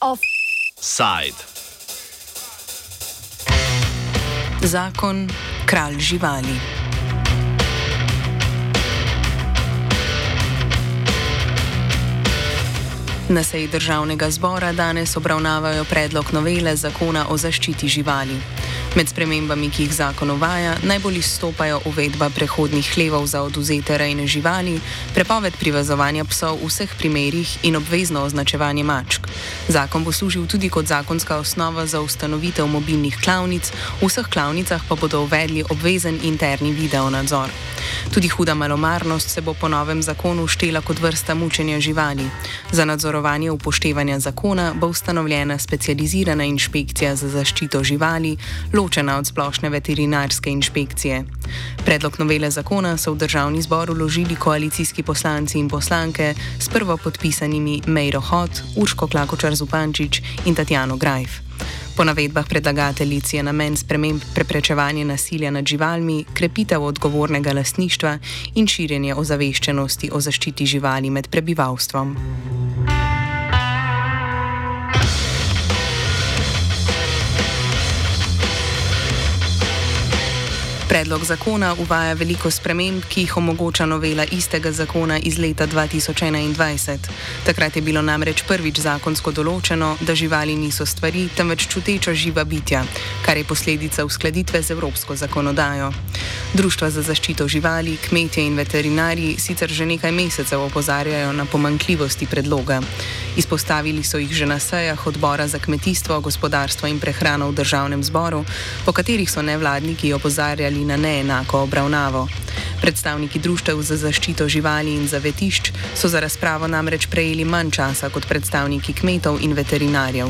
Offside. Zakon kralj živali. Na seji državnega zbora danes obravnavajo predlog novele zakona o zaščiti živali. Med spremembami, ki jih zakon uvaja, najbolj izstopajo uvedba prehodnih hlevov za oduzete rejne živali, prepoved privezovanja psov v vseh primerjih in obvezno označevanje mačk. Zakon bo služil tudi kot zakonska osnova za ustanovitev mobilnih klavnic, v vseh klavnicah pa bodo uvedli obvezen interni video nadzor. Tudi huda malomarnost se bo po novem zakonu štela kot vrsta mučenja živali. Za nadzorovanje upoštevanja zakona bo ustanovljena specializirana inšpekcija za zaščito živali, ločena od splošne veterinarske inšpekcije. Predlog novele zakona so v državni zbor uložili koalicijski poslanci in poslanke s prvo podpisanimi Mejro Hot, Urško Klakočar Zupančič in Tatjano Grajf. Po navedbah predlagateljic je namen sprememb preprečevanje nasilja nad živalmi, krepitev odgovornega lasništva in širjenje ozaveščenosti o zaščiti živali med prebivalstvom. Predlog zakona uvaja veliko sprememb, ki jih omogoča novela istega zakona iz leta 2021. Takrat je bilo namreč prvič zakonsko določeno, da živali niso stvari, temveč čuteča živa bitja, kar je posledica uskladitve z evropsko zakonodajo. Društva za zaščito živali, kmetje in veterinari sicer že nekaj mesecev opozarjajo na pomankljivosti predloga. Izpostavili so jih že na sejah odbora za kmetijstvo, gospodarstvo in prehrano v državnem zboru, po katerih so nevladniki opozarjali ali na neenako obravnavo. Predstavniki društev za zaščito živali in zavetišč so za razpravo namreč prejeli manj časa kot predstavniki kmetov in veterinarjev.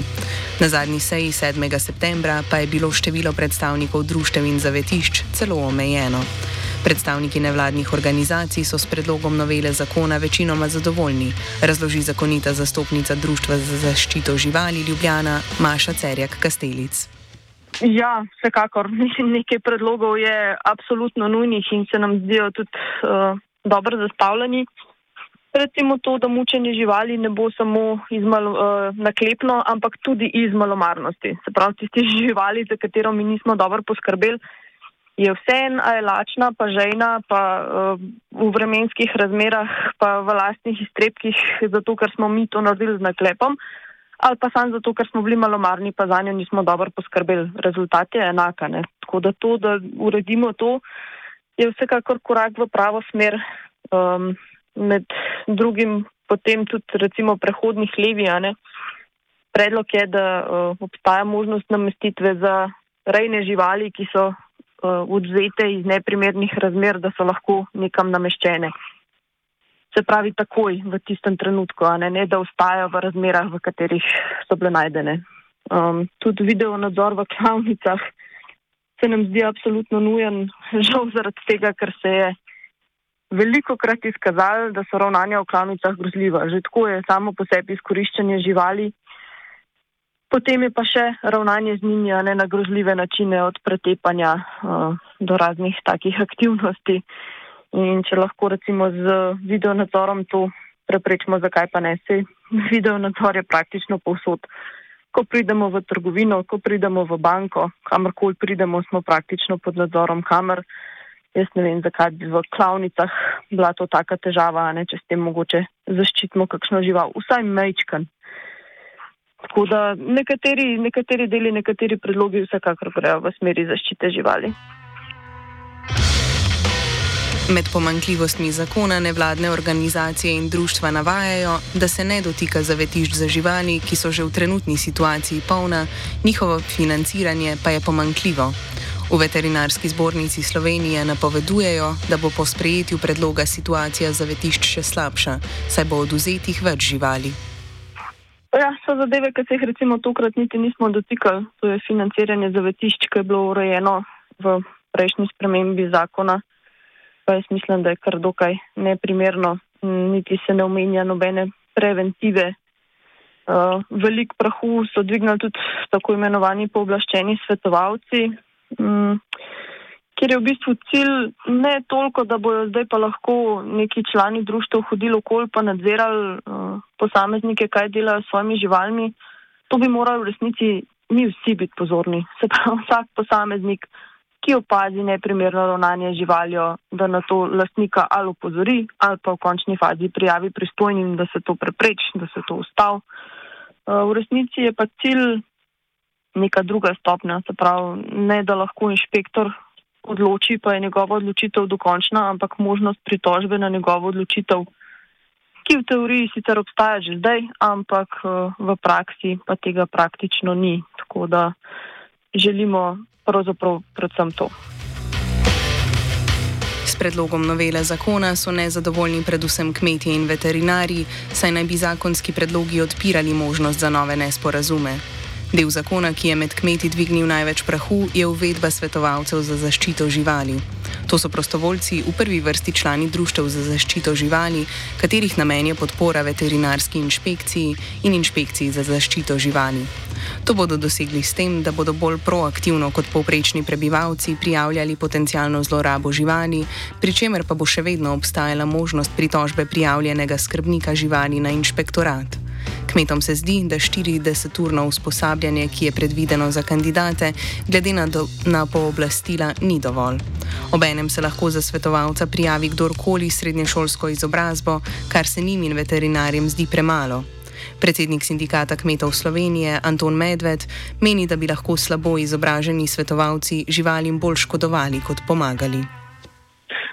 Na zadnji seji 7. septembra pa je bilo število predstavnikov društev in zavetišč celo omejeno. Predstavniki nevladnih organizacij so s predlogom novele zakona večinoma zadovoljni, razloži zakonita zastopnica Društva za zaščito živali Ljubljana Maša Cerjak Kastelic. Ja, vsekakor. Nekaj predlogov je absolutno nujnih in se nam zdijo tudi uh, dobro zastavljeni. Recimo to, da mučenje živali ne bo samo malo, uh, naklepno, ampak tudi iz malomarnosti. Se pravi, tiste živali, za katero mi nismo dobro poskrbeli, je vse en, a je lačna, pa žejna, pa uh, v vremenskih razmerah, pa v lastnih iztrebkih, zato ker smo mi to naredili z naklepom. Uh, ali pa samo zato, ker smo bili malomarni, pa za njo nismo dobro poskrbeli. Rezultat je enak. Tako da to, da uredimo to, je vsekakor korak v pravo smer. Um, med drugim potem tudi recimo prehodnih levij. Predlog je, da uh, obstaja možnost namestitve za rejne živali, ki so uh, odzete iz neprimernih razmer, da so lahko nekam nameščene se pravi takoj v tistem trenutku, ne, ne da ostajajo v razmerah, v katerih so bile najdene. Um, tudi video nadzor v klavnicah se nam zdi absolutno nujen, žal zaradi tega, ker se je veliko krat izkazalo, da so ravnanja v klavnicah grozljiva. Že tako je samo po sebi izkoriščanje živali. Potem je pa še ravnanje z njimi ne, na grozljive načine, od pretepanja uh, do raznih takih aktivnosti. In če lahko recimo z video nadzorom to preprečimo, zakaj pa ne se. Video nadzor je praktično povsod. Ko pridemo v trgovino, ko pridemo v banko, kamorkoli pridemo, smo praktično pod nadzorom kamer. Jaz ne vem, zakaj bi v klavnicah bila to taka težava, ne, če s tem mogoče zaščitimo kakšno žival, vsaj mečkan. Tako da nekateri, nekateri deli, nekateri predlogi vsekakor grejo v smeri zaščite živali. Med pomankljivostmi zakona nevladne organizacije in društva navajajo, da se ne dotika zavetišč za živali, ki so že v trenutni situaciji polna, njihovo financiranje pa je pomankljivo. V veterinarski zbornici Slovenije napovedujejo, da bo po sprejetju predloga situacija zavetišč še slabša, saj bo oduzetih več živali. Ja, so zadeve, ki se jih recimo tokrat niti nismo dotikali. To je financiranje zavetišč, ki je bilo urejeno v prejšnji spremembi zakona pa jaz mislim, da je kar dokaj neprimerno, niti se ne omenja nobene preventive. Uh, velik prahu so dvignili tudi tako imenovani pooblaščeni svetovalci, um, kjer je v bistvu cilj ne toliko, da bojo zdaj pa lahko neki člani društva hodili okol pa nadzirali uh, posameznike, kaj delajo s svojimi živalmi. To bi morali v resnici mi vsi biti pozorni. Se pravi, vsak posameznik, ki opazi neprimerno ravnanje živaljo, da na to lastnika ali upozori ali pa v končni fazi prijavi pristojnim, da se to prepreči, da se to ustav. Uh, v resnici je pa cilj neka druga stopnja, se pravi, ne da lahko inšpektor odloči, pa je njegova odločitev dokončna, ampak možnost pritožbe na njegovo odločitev, ki v teoriji sicer obstaja že zdaj, ampak eh, v praksi pa tega praktično ni. Tako da želimo pravzaprav predvsem to. S predlogom novele zakona so nezadovoljni predvsem kmetje in veterinari, saj naj bi zakonski predlogi odpirali možnost za nove nesporazume. Del zakona, ki je med kmeti dvignil največ prahu, je uvedba svetovalcev za zaščito živali. To so prostovoljci v prvi vrsti člani društev za zaščito živali, katerih namen je podpora veterinarski inšpekciji in inšpekciji za zaščito živali. To bodo dosegli s tem, da bodo bolj proaktivno kot povprečni prebivalci prijavljali potencijalno zlorabo živali, pri čemer pa bo še vedno obstajala možnost pritožbe prijavljenega skrbnika živali na inšpektorat. Kmetom se zdi, da 40-urno usposabljanje, ki je predvideno za kandidate, glede na, do, na pooblastila, ni dovolj. Obenem se lahko za svetovalca prijavi kdorkoli s srednješolsko izobrazbo, kar se njim in veterinarjem zdi premalo. Predsednik sindikata kmetov Slovenije Anton Medved meni, da bi lahko slabo izobraženi svetovalci živalim bolj škodovali kot pomagali.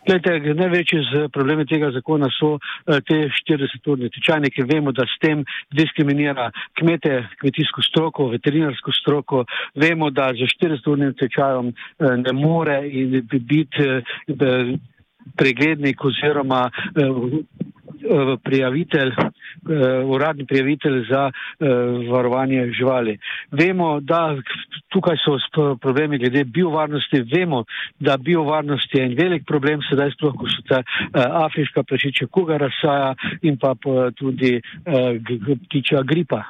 Glede, največji problemi tega zakona so uh, te 40-urne tečajne, ker vemo, da s tem diskriminira kmete, kmetijsko stroko, veterinarsko stroko. Vemo, da z 40-urnim tečajem uh, ne more biti uh, preglednik oziroma prijavitelj uh, uradni prijavitelj za uh, varovanje živali. Vemo, da tukaj so problemi glede biovarnosti, vemo, da biovarnost je en velik problem, sedaj sploh, ko so ta afriška prašičja kuga razsaja in pa tudi ptičja gripa.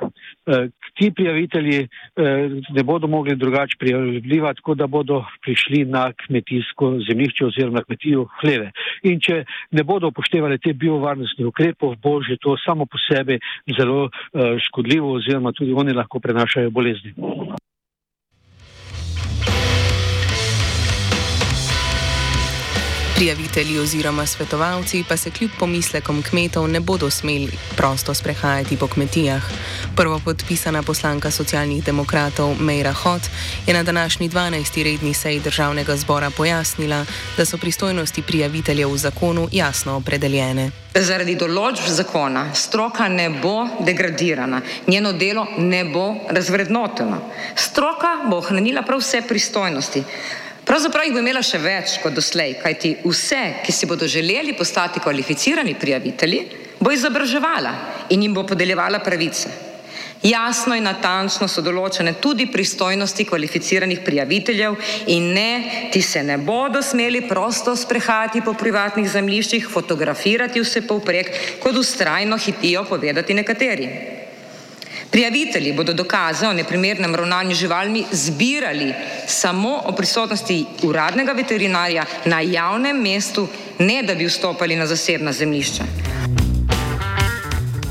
Ti prijavitelji uh, ne bodo mogli drugače prijavljivati, kot da bodo prišli na kmetijsko zemljišče oziroma kmetijo hleve. In če ne bodo upoštevali te biovarnostne ukrepov, bo že to samo po sebi zelo uh, škodljivo oziroma tudi oni lahko prenašajo bolezni. Prijavitelji oziroma svetovalci pa se kljub pomislekom kmetov ne bodo smeli prosto sprehajati po kmetijah. Prvo podpisana poslanka socialnih demokratov Mejra Hot je na današnji 12. redni seji državnega zbora pojasnila, da so pristojnosti prijaviteljev v zakonu jasno opredeljene. Zaradi določb zakona stroka ne bo degradirana, njeno delo ne bo razvrednoteno. Stroka bo ohranila prav vse pristojnosti. Pravzaprav jih bo imela še več kot doslej, kajti vse, ki si bodo želeli postati kvalificirani prijavitelji, bo izobraževala in jim bo podeljevala pravice. Jasno in natančno so določene tudi pristojnosti kvalificiranih prijaviteljev in ne, ti se ne bodo smeli prosto sprehajati po privatnih zemljiščih, fotografirati vse povprek, kot ustrajno hitijo povedati nekateri. Prijavitelji bodo dokaze o neprimernem ravnanju živalmi zbirali samo o prisotnosti uradnega veterinarja na javnem mestu, ne da bi vstopali na zasebna zemljišča.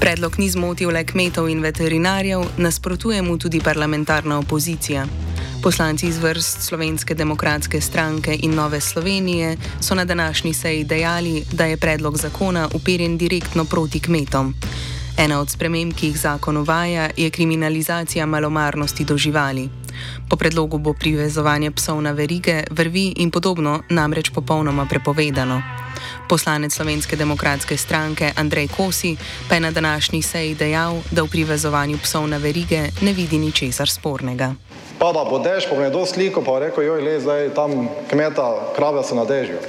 Predlog ni zmotil le kmetov in veterinarjev, nasprotuje mu tudi parlamentarna opozicija. Poslanci iz vrst Slovenske demokratske stranke in Nove Slovenije so na današnji seji dejali, da je predlog zakona uperjen direktno proti kmetom. Ena od sprememb, ki jih zakon uvaja, je kriminalizacija malomarnosti do živali. Po predlogu bo privezovanje psov na verige, vrvi in podobno namreč popolnoma prepovedano. Poslanec Slovenske demokratske stranke Andrej Kosi pa je na današnji seji dejal, da v privezovanju psov na verige ne vidi ničesar spornega. Pa da bo dež, pa bo nekdo sliko, pa reko, joj, le, zdaj tam kmeta, krave se nadežijo,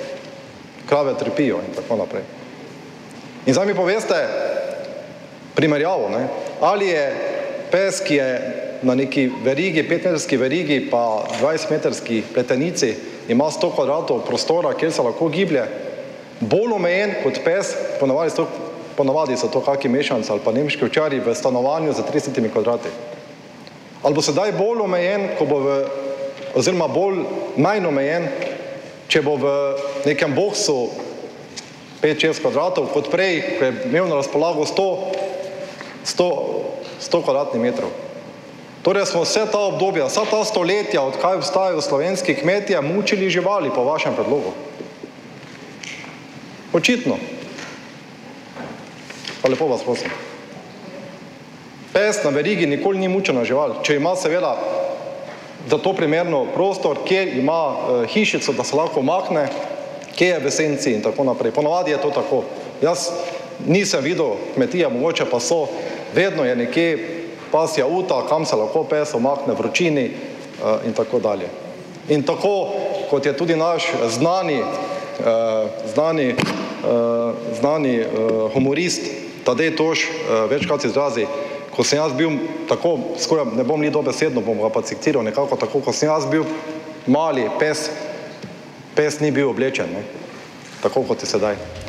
krave trpijo in tako naprej. In zdaj mi poveste, primerjavo, ne? ali je pes, ki je na neki verigi, 5-metrski verigi, pa 20-metrski pletenici, ima 100 kvadratov prostora, kjer se lahko giblje, bolj omejen kot pes, ponovadi so, ponovadi so to kakšni mešanci ali pa nemški včari v stanovanju za 30 kvadrati. Ali bo sedaj bolj omejen, ko bo v, oziroma bolj manj omejen, če bo v nekem boksu 5-6 kvadratov, kot prej, ko je imel na razpolago 100, 100, 100 kvadratnih metrov. Torej smo vse ta obdobja, vsa ta stoletja, odkaj obstajajo slovenski kmetje, mučili živali po vašem predlogu. Očitno. Pa lepo vas prosim. Pes na verigi nikoli ni mučena žival, če ima seveda za to primerno prostor, kjer ima hišico, da se lahko umakne, kje je v senci in tako naprej. Ponavadi je to tako. Jaz nisem videl kmetije, mogoče pa so, vedno je nekje pasja uta, kam se lahko pes umakne v vročini in tako dalje. In tako, kot je tudi naš znani, znani, znani humorist Tadej Toš večkrat izrazi, ko sem jaz bil tako, skoraj ne bom ni dobesedno, bom ga pa citiral nekako tako, ko sem jaz bil mali pes, pes ni bil oblečen, ne, tako kot je sedaj.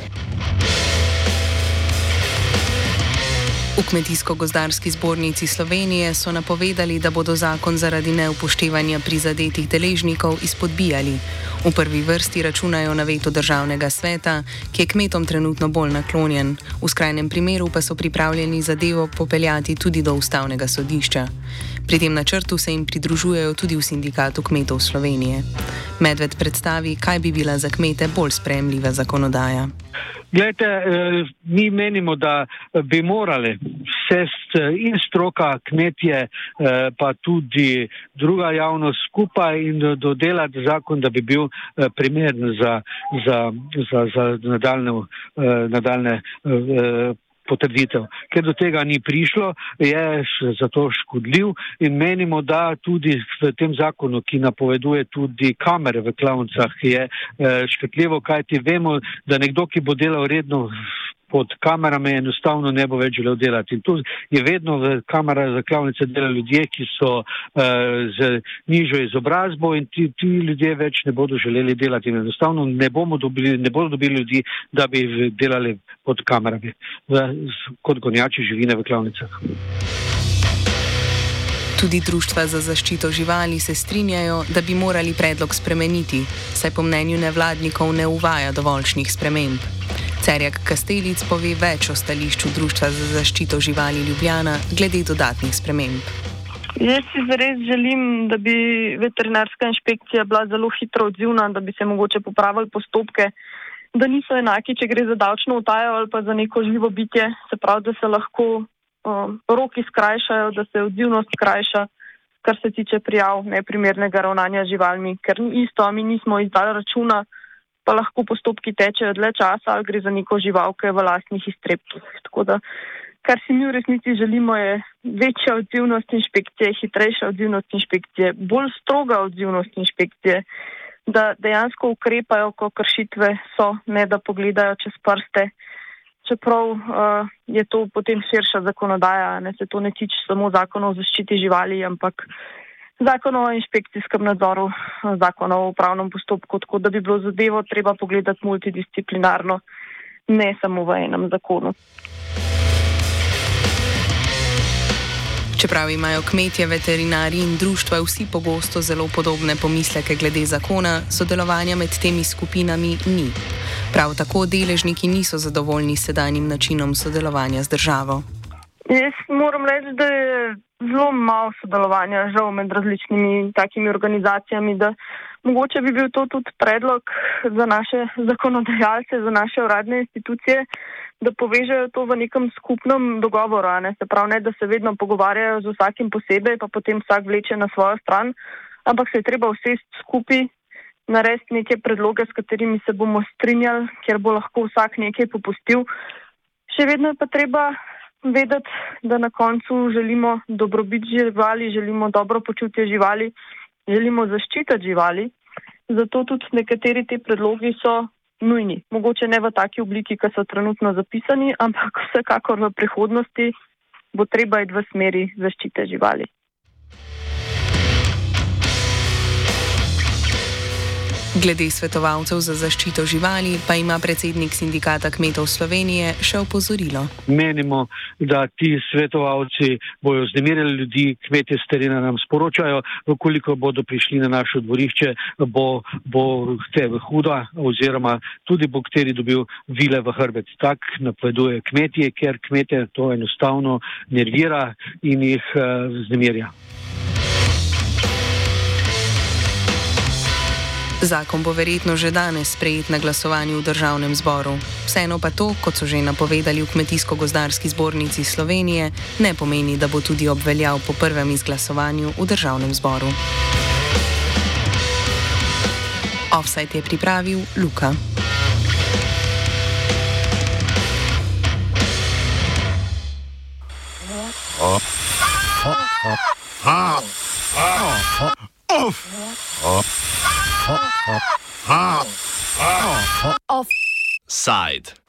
V Kmetijsko-gozdarski zbornici Slovenije so napovedali, da bodo zakon zaradi neupoštevanja prizadetih deležnikov izpodbijali. V prvi vrsti računajo na veto državnega sveta, ki je kmetom trenutno bolj naklonjen, v skrajnem primeru pa so pripravljeni zadevo popeljati tudi do ustavnega sodišča. Pri tem načrtu se jim pridružujejo tudi v sindikatu kmetov Slovenije. Medved predstavi, kaj bi bila za kmete bolj sprejemljiva zakonodaja. Glejte, eh, mi menimo, da bi morali vse in stroka, kmetje, eh, pa tudi druga javnost skupaj in dodelati zakon, da bi bil eh, primern za, za, za, za nadaljne, nadaljne potrditev. Ker do tega ni prišlo, je zato škodljiv in menimo, da tudi v tem zakonu, ki napoveduje tudi kamere v klavnicah, je škodljivo, kajti vemo, da nekdo, ki bo delal redno pod kamerami enostavno ne bo več želel delati. In tu je vedno v kamerah za klavnice delajo ljudje, ki so uh, z nižjo izobrazbo in ti, ti ljudje več ne bodo želeli delati. In enostavno ne dobili, ne bodo dobili ljudi, da bi delali pod kamerami, v, kot gonjači živine v klavnicah. Tudi društva za zaščito živali se strinjajo, da bi morali predlog spremeniti, saj po mnenju nevladnikov ne uvaja dovoljšnih sprememb. Cerjak Kastelic pove več o stališču Društva za zaščito živali Ljubljana glede dodatnih sprememb. Jaz si zares želim, da bi veterinarska inšpekcija bila zelo hitro odzivna, da bi se mogoče popravili postopke, da niso enaki, če gre za davčno utajo ali pa za neko živo bitje, se pravi, da se lahko uh, roki skrajšajo, da se odzivnost skrajša, kar se tiče prijav neprimernega ravnanja z živalmi, ker ni isto, mi nismo izdali računa pa lahko postopki tečejo dlje časa ali gre za neko žival, ki je v lastnih iztrebkih. Tako da, kar si mi v resnici želimo, je večja odzivnost inšpekcije, hitrejša odzivnost inšpekcije, bolj stroga odzivnost inšpekcije, da dejansko ukrepajo, ko kršitve so, ne da pogledajo čez prste. Čeprav uh, je to potem širša zakonodaja, ne se to ne tiče samo zakona o zaščiti živali, ampak zakon o inšpekcijskem nadzoru, zakon o upravnem postopku, tako da bi bilo zadevo treba pogledati multidisciplinarno, ne samo v enem zakonu. Čeprav imajo kmetje, veterinari in društva vsi pogosto zelo podobne pomisleke glede zakona, sodelovanja med temi skupinami ni. Prav tako deležniki niso zadovoljni s sedanjim načinom sodelovanja z državo. Jaz moram reči, da je zelo malo sodelovanja žal med različnimi takimi organizacijami, da mogoče bi bil to tudi predlog za naše zakonodajalce, za naše uradne institucije, da povežejo to v nekem skupnem dogovoru, ne? se pravi, ne da se vedno pogovarjajo z vsakim posebej, pa potem vsak vleče na svojo stran, ampak se je treba vsesti skupaj, narediti neke predloge, s katerimi se bomo strinjali, kjer bo lahko vsak nekaj popustil. Še vedno je pa treba vedeti, da na koncu želimo dobrobit živali, želimo dobro počutje živali, želimo zaščititi živali. Zato tudi nekateri te predlogi so nujni. Mogoče ne v taki obliki, kot so trenutno zapisani, ampak vsekakor v prihodnosti bo treba iti v smeri zaščite živali. Glede svetovalcev za zaščito živali pa ima predsednik sindikata kmetov Slovenije še opozorilo. Menimo, da ti svetovalci bojo zdemirali ljudi, kmetje s terena nam sporočajo, vkoliko bodo prišli na naše dvorišče, bo, bo te huda oziroma tudi bo kateri dobil vile v hrbet. Tak napoveduje kmetje, ker kmete to enostavno nervira in jih uh, zdemirja. Zakon bo verjetno že danes sprejet na glasovanju v državnem zboru. Vseeno pa to, kot so že napovedali v Kmetijsko-gozdarski zbornici Slovenije, ne pomeni, da bo tudi obveljal po prvem izglasovanju v državnem zboru. Offsajt je pripravil Luka. Oh. Oh. Oh. Oh.